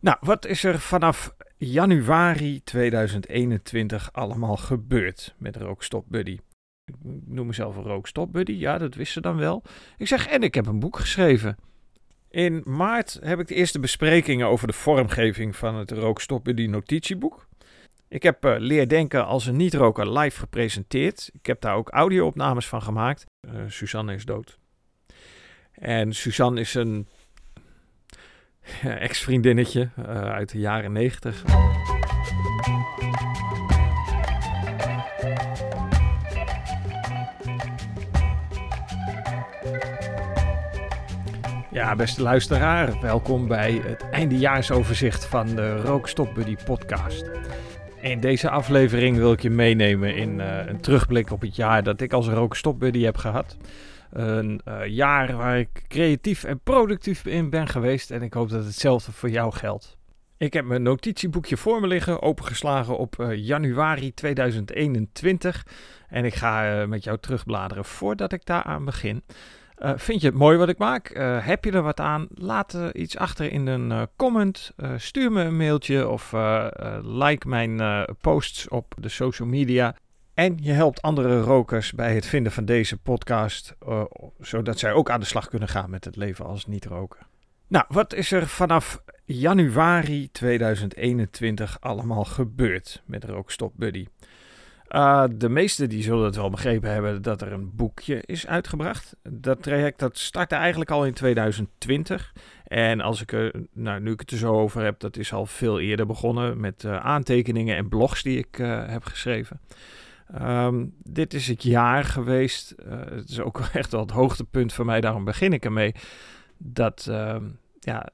Nou, wat is er vanaf januari 2021 allemaal gebeurd met Rookstop Buddy? Ik noem mezelf een Rookstop Buddy, ja, dat wist ze dan wel. Ik zeg, en ik heb een boek geschreven. In maart heb ik de eerste besprekingen over de vormgeving van het Rookstop Buddy notitieboek. Ik heb uh, Leer Denken als een niet-roker live gepresenteerd. Ik heb daar ook audio-opnames van gemaakt. Uh, Suzanne is dood. En Suzanne is een ex-vriendinnetje uh, uit de jaren negentig. Ja, beste luisteraar, welkom bij het eindejaarsoverzicht van de Rookstop Buddy podcast. In deze aflevering wil ik je meenemen in uh, een terugblik op het jaar dat ik als Rookstop Buddy heb gehad. Een uh, jaar waar ik creatief en productief in ben geweest en ik hoop dat hetzelfde voor jou geldt. Ik heb mijn notitieboekje voor me liggen, opengeslagen op uh, januari 2021. En ik ga met jou terugbladeren voordat ik daaraan begin. Vind je het mooi wat ik maak? Heb je er wat aan? Laat uh, iets achter in een comment. stuur me een mailtje of like mijn posts op de social media. En je helpt andere rokers bij het vinden van deze podcast, zodat zij ook aan de slag kunnen gaan met het leven als niet-roker. Nou, wat is er vanaf januari 2021 allemaal gebeurd met Rookstop Buddy? Uh, de meesten die zullen het wel begrepen hebben dat er een boekje is uitgebracht. Dat traject dat startte eigenlijk al in 2020. En als ik er, nou, nu ik het er zo over heb, dat is al veel eerder begonnen met uh, aantekeningen en blogs die ik heb geschreven. Um, dit is het jaar geweest. het is ook echt wel het hoogtepunt voor mij, daarom begin ik ermee. Dat ehm, ja,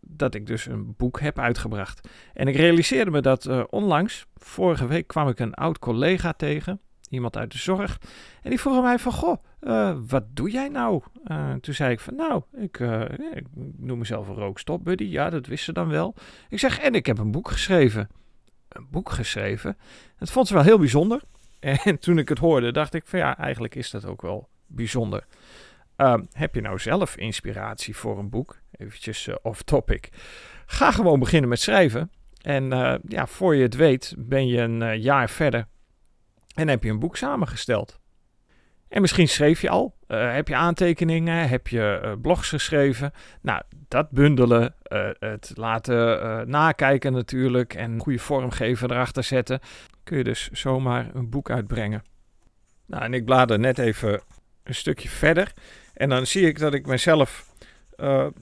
dat ik dus een boek heb uitgebracht. En ik realiseerde me dat uh, onlangs, vorige week, kwam ik een oud collega tegen, iemand uit de zorg. En die vroeg mij van, goh, uh, wat doe jij nou? Toen zei ik van, nou, ik, ik noem mezelf een rookstop buddy. Ja, dat wist ze dan wel. Ik zeg, en ik heb een boek geschreven. Een boek geschreven? Dat vond ze wel heel bijzonder. En toen ik het hoorde, dacht ik van, ja, eigenlijk is dat ook wel bijzonder. Uh, heb je nou zelf inspiratie voor een boek? Eventjes uh, off topic. Ga gewoon beginnen met schrijven. En uh, ja, voor je het weet ben je een jaar verder en heb je een boek samengesteld. En misschien schreef je al, heb je aantekeningen, heb je blogs geschreven. Nou, dat bundelen, het laten nakijken natuurlijk en goede vormgeven erachter zetten, kun je dus zomaar een boek uitbrengen. Nou, en ik blader net even een stukje verder. En dan zie ik dat ik mezelf, nou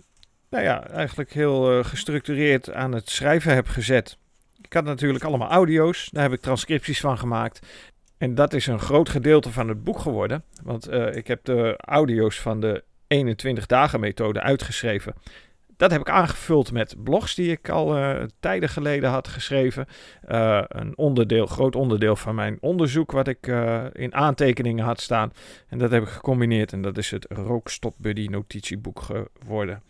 ja, eigenlijk heel gestructureerd aan het schrijven heb gezet. Ik had natuurlijk allemaal audio's, daar heb ik transcripties van gemaakt. En dat is een groot gedeelte van het boek geworden. Want uh, ik heb de audio's van de 21 dagen methode uitgeschreven. Dat heb ik aangevuld met blogs die ik al uh, tijden geleden had geschreven. Uh, een onderdeel, groot onderdeel van mijn onderzoek wat ik in aantekeningen had staan. En dat heb ik gecombineerd en dat is het Rookstop Buddy notitieboek geworden.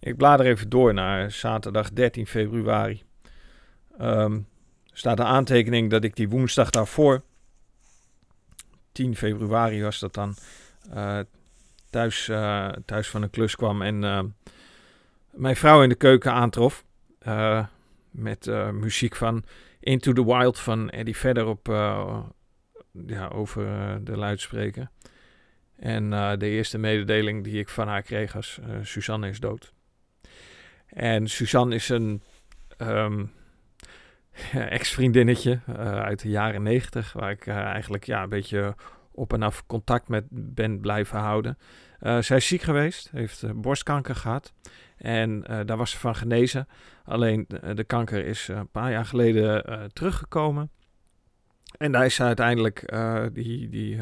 Ik blader even door naar zaterdag 13 februari. Um, staat een aantekening dat ik die woensdag daarvoor, 10 februari was dat dan, thuis, uh, thuis van een klus kwam en uh, mijn vrouw in de keuken aantrof. Met muziek van Into the Wild van Eddie Vedder op, ja, over de luidspreker. En de eerste mededeling die ik van haar kreeg was: Suzanne is dood. En Suzanne is een um, ex-vriendinnetje uit de jaren negentig, waar ik eigenlijk ja, een beetje op en af contact met ben blijven houden. Uh, zij is ziek geweest, heeft uh, borstkanker gehad. En uh, daar was ze van genezen. Alleen de kanker is een paar jaar geleden teruggekomen. En daar is ze uiteindelijk die, die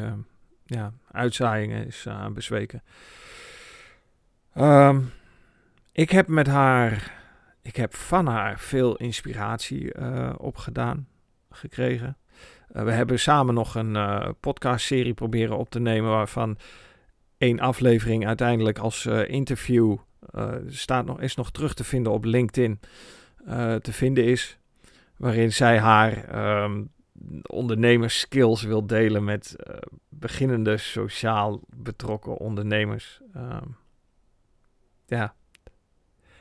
ja, uitzaaiingen is aan bezweken. Um, ik heb met haar, ik heb van haar veel inspiratie opgedaan, gekregen. Uh, we hebben samen nog een uh, podcastserie proberen op te nemen waarvan één aflevering uiteindelijk als interview staat nog, is nog terug te vinden op LinkedIn te vinden is. Waarin zij haar um, ondernemerskills wil delen met beginnende sociaal betrokken ondernemers. Um, ja,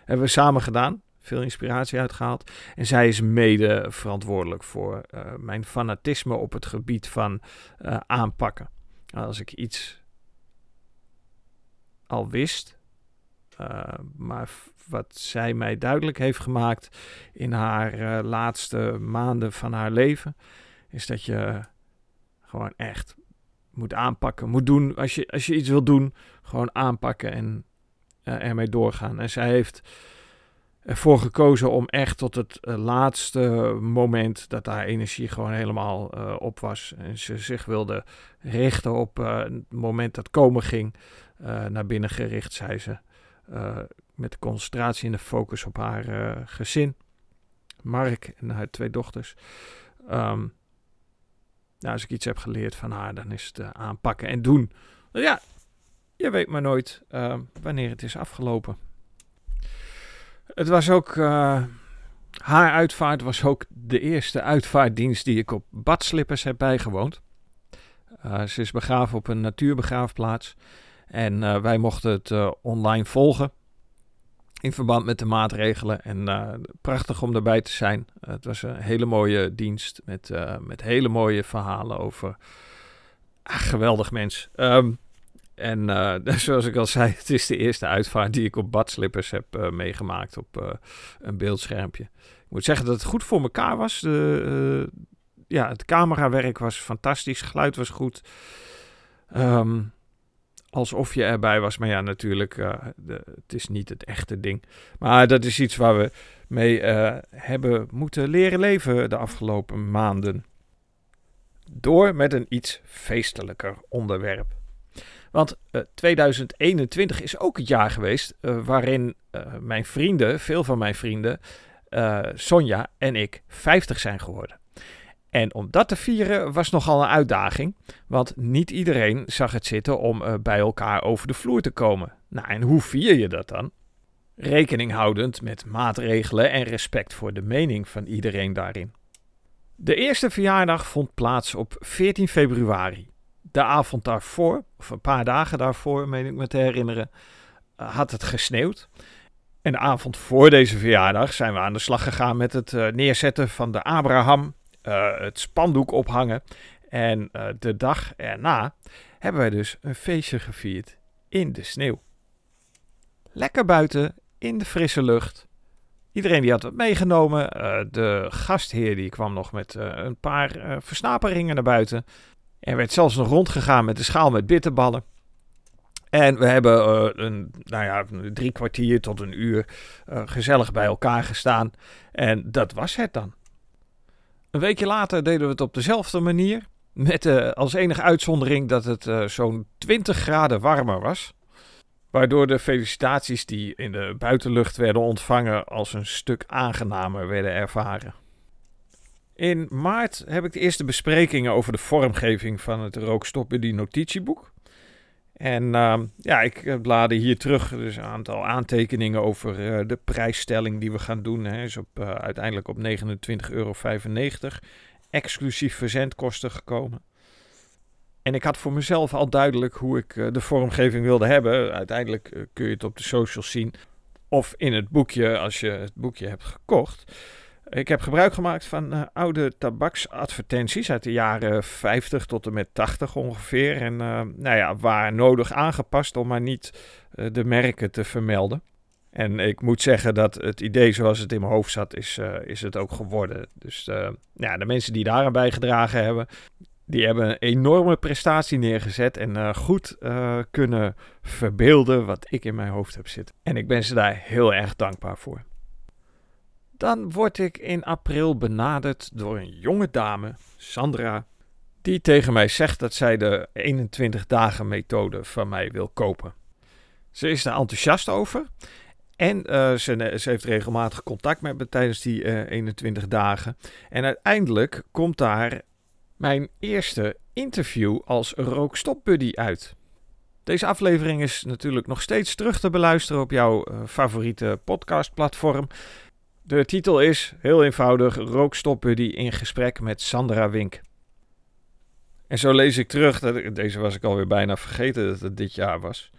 hebben we samen gedaan. Veel inspiratie uitgehaald. En zij is mede verantwoordelijk voor mijn fanatisme op het gebied van aanpakken. Als ik iets al wist, maar wat zij mij duidelijk heeft gemaakt in haar laatste maanden van haar leven, is dat je gewoon echt moet aanpakken, moet doen. Als je, als je iets wil doen, gewoon aanpakken en ermee doorgaan. En zij heeft ervoor gekozen om echt tot het uh, laatste moment dat haar energie gewoon helemaal uh, op was. En ze zich wilde richten op het moment dat komen ging. naar binnen gericht, zei ze. met de concentratie en de focus op haar gezin. Mark en haar twee dochters. Um, nou, als ik iets heb geleerd van haar, dan is het aanpakken en doen. ja, je weet maar nooit uh, wanneer het is afgelopen. Het was ook. Uh, haar uitvaart was ook de eerste uitvaartdienst die ik op badslippers heb bijgewoond. Uh, ze is begraven op een natuurbegraafplaats. En wij mochten het online volgen in verband met de maatregelen. En prachtig om erbij te zijn. Het was een hele mooie dienst met, met hele mooie verhalen over. Ah, geweldig mens. Um, en zoals ik al zei, het is de eerste uitvaart die ik op badslippers heb meegemaakt op een beeldschermpje. Ik moet zeggen dat het goed voor elkaar was. De, ja, het camerawerk was fantastisch, geluid was goed. Um, alsof je erbij was. Maar ja, natuurlijk, de, het is niet het echte ding. Maar dat is iets waar we mee hebben moeten leren leven de afgelopen maanden. Door met een iets feestelijker onderwerp. Want uh, eh, 2021 is ook het jaar geweest waarin mijn vrienden, veel van mijn vrienden, Sonja en ik 50 zijn geworden. En om dat te vieren was nogal een uitdaging, want niet iedereen zag het zitten om bij elkaar over de vloer te komen. Nou, en hoe vier je dat dan? Rekening houdend met maatregelen en respect voor de mening van iedereen daarin. De eerste verjaardag vond plaats op 14 februari. De avond daarvoor, of een paar dagen daarvoor, meen ik me te herinneren, uh, had het gesneeuwd. En de avond voor deze verjaardag zijn we aan de slag gegaan met het uh, neerzetten van de Abraham uh, het spandoek ophangen. En de dag erna hebben wij dus een feestje gevierd in de sneeuw. Lekker buiten, in de frisse lucht. Iedereen die had wat meegenomen. De gastheer die kwam nog met een paar versnaperingen naar buiten. Er werd zelfs nog rondgegaan met de schaal met bitterballen. En we hebben uh, een, nou ja, drie kwartier tot een uur uh, gezellig bij elkaar gestaan. En dat was het dan. Een weekje later deden we het op dezelfde manier. Met uh, als enige uitzondering dat het zo'n 20 graden warmer was. Waardoor de felicitaties die in de buitenlucht werden ontvangen als een stuk aangenamer werden ervaren. In maart heb ik de eerste besprekingen over de vormgeving van het rookstoppen die notitieboek. En uh, ja, ik blaadde hier terug dus een aantal aantekeningen over uh, de prijsstelling die we gaan doen. Hij is op, uh, uiteindelijk op 29,95 euro, exclusief verzendkosten gekomen. En ik had voor mezelf al duidelijk hoe ik de vormgeving wilde hebben. Uiteindelijk kun je het op de socials zien. Of in het boekje, als je het boekje hebt gekocht. Ik heb gebruik gemaakt van uh, oude tabaksadvertenties uit de jaren 50 tot en met 80 ongeveer. En uh, nou ja, waar nodig aangepast om maar niet uh, de merken te vermelden. En ik moet zeggen dat het idee zoals het in mijn hoofd zat, is, is het ook geworden. Dus ja, de mensen die daaraan bijgedragen hebben, die hebben een enorme prestatie neergezet en goed kunnen verbeelden wat ik in mijn hoofd heb zitten. En ik ben ze daar heel erg dankbaar voor. Dan word ik in april benaderd door een jonge dame, Sandra, die tegen mij zegt dat zij de 21 dagen methode van mij wil kopen. Ze is daar enthousiast over en uh, ze, heeft regelmatig contact met me tijdens die uh, eh, 21 dagen. En uiteindelijk komt daar mijn eerste interview als rookstopbuddy uit. Deze aflevering is natuurlijk nog steeds terug te beluisteren op jouw uh, favoriete podcastplatform. De titel is heel eenvoudig: Rookstopbuddy in gesprek met Sandra Wink. En zo lees ik terug, dat deze was ik alweer bijna vergeten dat het dit jaar was,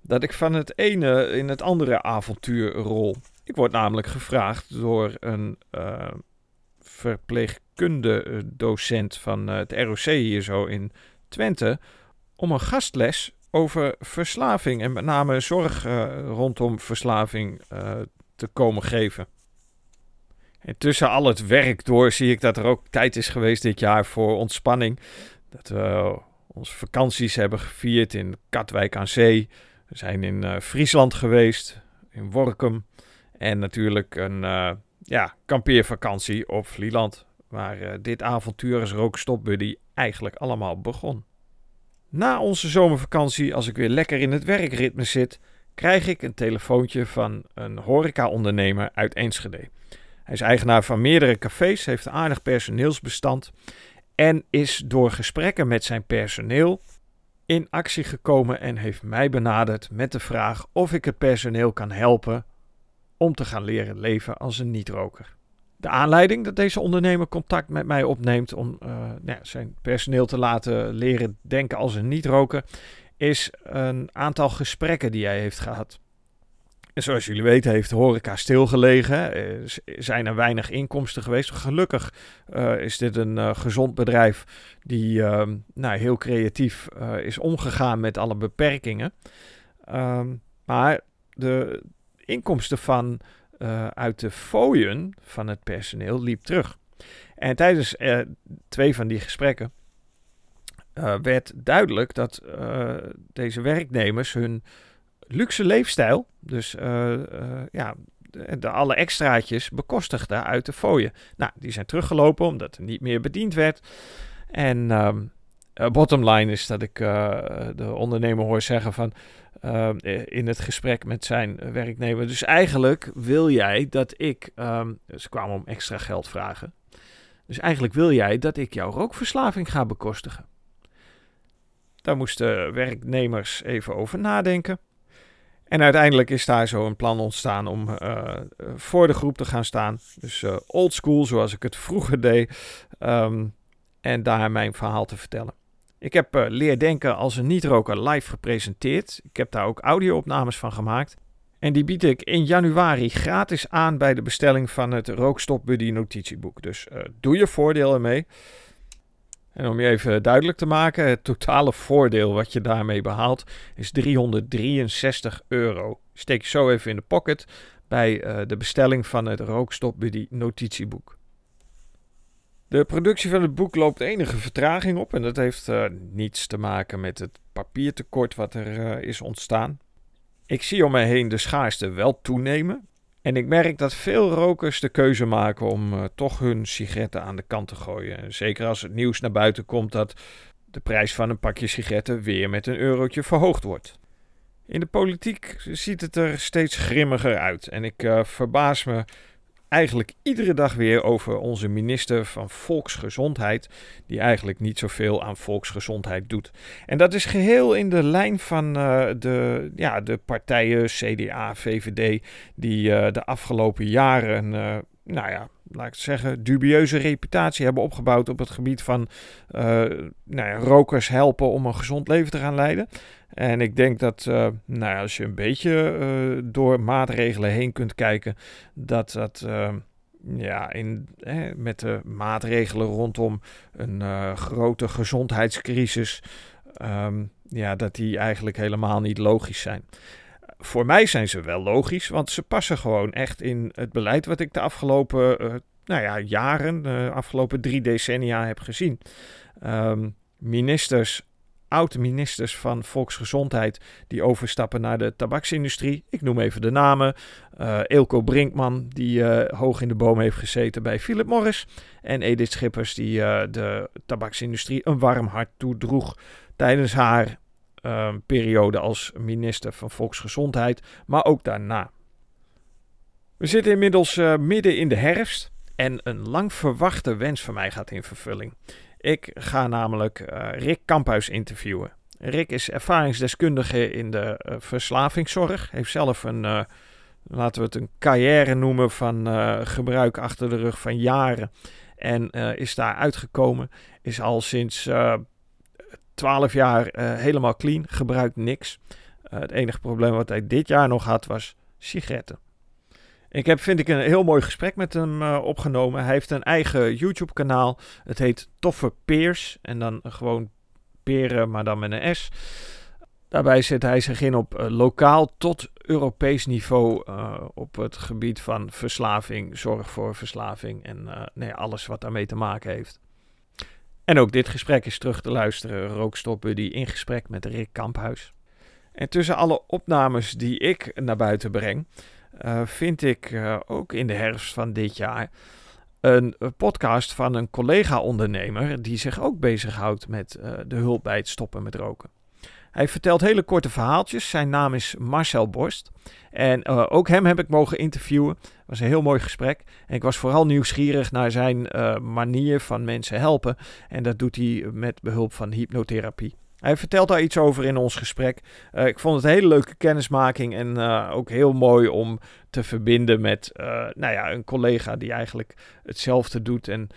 dat ik van het ene in het andere avontuur rol. Ik word namelijk gevraagd door een uh, verpleegkunde-docent van het ROC hier zo in Twente om een gastles over verslaving en met name zorg rondom verslaving te komen geven. En tussen al het werk door zie ik dat er ook tijd is geweest dit jaar voor ontspanning. Dat we onze vakanties hebben gevierd in Katwijk aan Zee. We zijn in uh, Friesland geweest, in Workum. En natuurlijk een uh, ja, kampeervakantie op Vlieland. Waar dit avontuur als rookstopbuddy eigenlijk allemaal begon. Na onze zomervakantie, als ik weer lekker in het werkritme zit, krijg ik een telefoontje van een horeca-ondernemer uit Enschede. Hij is eigenaar van meerdere cafés, heeft een aardig personeelsbestand en is door gesprekken met zijn personeel in actie gekomen en heeft mij benaderd met de vraag of ik het personeel kan helpen om te gaan leren leven als een niet-roker. De aanleiding dat deze ondernemer contact met mij opneemt om uh, nou, zijn personeel te laten leren denken als een niet-roker, is een aantal gesprekken die hij heeft gehad. Zoals jullie weten heeft de horeca stilgelegen. Er zijn er weinig inkomsten geweest. Gelukkig uh, is dit een uh, gezond bedrijf die uh, nou, heel creatief is omgegaan met alle beperkingen. Um, maar de inkomsten van, uit de fooien van het personeel liep terug. En tijdens twee van die gesprekken werd duidelijk dat deze werknemers hun luxe leefstijl, dus uh, uh, ja, de, de, alle extraatjes bekostigde uit de fooien. Nou, die zijn teruggelopen omdat er niet meer bediend werd. En um, uh, bottom line is dat ik de ondernemer hoor zeggen van in het gesprek met zijn werknemer. Dus eigenlijk wil jij dat ik, um, ze kwamen om extra geld vragen. Dus eigenlijk wil jij dat ik jouw rookverslaving ga bekostigen. Daar moesten werknemers even over nadenken. En uiteindelijk is daar zo een plan ontstaan om uh, voor de groep te gaan staan. Dus uh, old school, zoals ik het vroeger deed. Um, en daar mijn verhaal te vertellen. Ik heb uh, Leer Denken als een niet-roker live gepresenteerd. Ik heb daar ook audio-opnames van gemaakt. En die bied ik in januari gratis aan bij de bestelling van het Rookstop Buddy notitieboek. Dus doe je voordeel ermee. En om je even duidelijk te maken, het totale voordeel wat je daarmee behaalt is 363 euro. Steek je zo even in de pocket bij uh, de bestelling van het Rookstop Buddy notitieboek. De productie van het boek loopt enige vertraging op en dat heeft uh, niets te maken met het papiertekort wat er uh, is ontstaan. Ik zie om me heen de schaarste wel toenemen. En ik merk dat veel rokers de keuze maken om uh, toch hun sigaretten aan de kant te gooien. Zeker als het nieuws naar buiten komt dat de prijs van een pakje sigaretten weer met een eurotje verhoogd wordt. In de politiek ziet het er steeds grimmiger uit en ik uh, verbaas me eigenlijk iedere dag weer over onze minister van Volksgezondheid, die eigenlijk niet zoveel aan volksgezondheid doet. En dat is geheel in de lijn van uh, de, ja, de partijen CDA, VVD, die uh, de afgelopen jaren, uh, nou ja, laat ik zeggen, dubieuze reputatie hebben opgebouwd op het gebied van nou ja, rokers helpen om een gezond leven te gaan leiden. En ik denk dat, uh, nou ja, als je een beetje uh, door maatregelen heen kunt kijken, dat dat ja, in, met de maatregelen rondom een grote gezondheidscrisis, um, ja, dat die eigenlijk helemaal niet logisch zijn. Voor mij zijn ze wel logisch, want ze passen gewoon echt in het beleid wat ik de afgelopen nou ja, jaren, de afgelopen drie decennia heb gezien. Um, ministers oud-ministers van Volksgezondheid die overstappen naar de tabaksindustrie. Ik noem even de namen. Uh, Eelco Brinkman, die hoog in de boom heeft gezeten bij Philip Morris. En Edith Schippers, die de tabaksindustrie een warm hart toedroeg tijdens haar periode als minister van Volksgezondheid, maar ook daarna. We zitten inmiddels midden in de herfst en een lang verwachte wens van mij gaat in vervulling. Ik ga namelijk uh, Rick Kamphuis interviewen. Rick is ervaringsdeskundige in de uh, verslavingszorg. Heeft zelf een, laten we het een carrière noemen, van gebruik achter de rug van jaren. En is daar uitgekomen. Is al sinds 12 jaar helemaal clean. Gebruikt niks. het enige probleem wat hij dit jaar nog had was sigaretten. Ik heb, vind ik, een heel mooi gesprek met hem uh, opgenomen. Hij heeft een eigen YouTube-kanaal. Het heet Toffe Peers. En dan gewoon peren, maar dan met een S. Daarbij zet hij zich in op lokaal tot Europees niveau op het gebied van verslaving, zorg voor verslaving en nee, alles wat daarmee te maken heeft. En ook dit gesprek is terug te luisteren, Rookstop Buddy in gesprek met Rick Kamphuis. En tussen alle opnames die ik naar buiten breng, vind ik ook in de herfst van dit jaar een podcast van een collega-ondernemer die zich ook bezighoudt met de hulp bij het stoppen met roken. Hij vertelt hele korte verhaaltjes. Zijn naam is Marcel Borst. En uh, ook hem heb ik mogen interviewen. Het was een heel mooi gesprek. En ik was vooral nieuwsgierig naar zijn uh, manier van mensen helpen. En dat doet hij met behulp van hypnotherapie. Hij vertelt daar iets over in ons gesprek. Uh, ik vond het een hele leuke kennismaking en ook heel mooi om te verbinden met nou ja, een collega die eigenlijk hetzelfde doet. En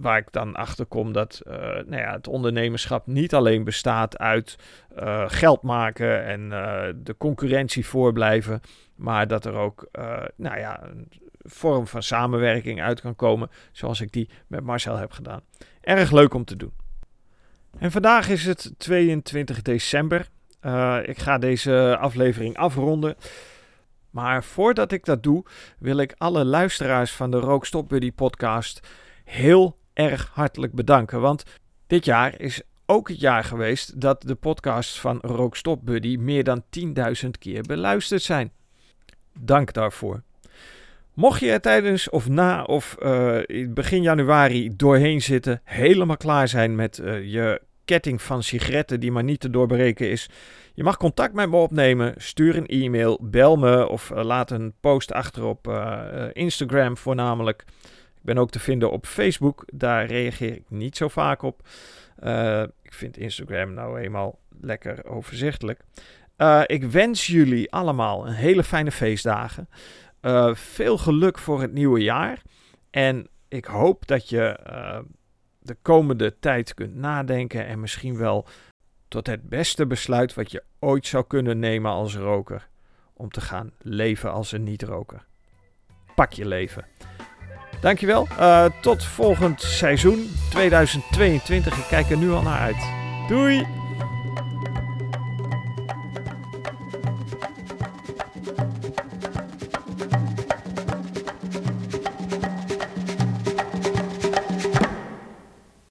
waar ik dan achter kom dat uh, nou ja, het ondernemerschap niet alleen bestaat uit uh, geld maken en uh, de concurrentie voorblijven, maar dat er ook nou ja, een vorm van samenwerking uit kan komen, zoals ik die met Marcel heb gedaan. Erg leuk om te doen. En vandaag is het 22 december. ik ga deze aflevering afronden. Maar voordat ik dat doe, wil ik alle luisteraars van de Rookstop Buddy podcast heel erg hartelijk bedanken. Want dit jaar is ook het jaar geweest dat de podcasts van Rookstop Buddy meer dan 10.000 keer beluisterd zijn. Dank daarvoor. Mocht je er tijdens of na of uh, begin januari doorheen zitten, helemaal klaar zijn met uh, je ketting van sigaretten die maar niet te doorbreken is. Je mag contact met me opnemen. Stuur een e-mail, bel me of uh, laat een post achter op Instagram voornamelijk. Ben ook te vinden op Facebook. Daar reageer ik niet zo vaak op. Uh, ik vind Instagram nou eenmaal lekker overzichtelijk. Uh, ik wens jullie allemaal een hele fijne feestdagen. Uh, veel geluk voor het nieuwe jaar. En ik hoop dat je de komende tijd kunt nadenken en misschien wel tot het beste besluit wat je ooit zou kunnen nemen als roker. Om te gaan leven als een niet-roker. Pak je leven. Dankjewel. Uh, tot volgend seizoen 2022. Ik kijk er nu al naar uit. Doei!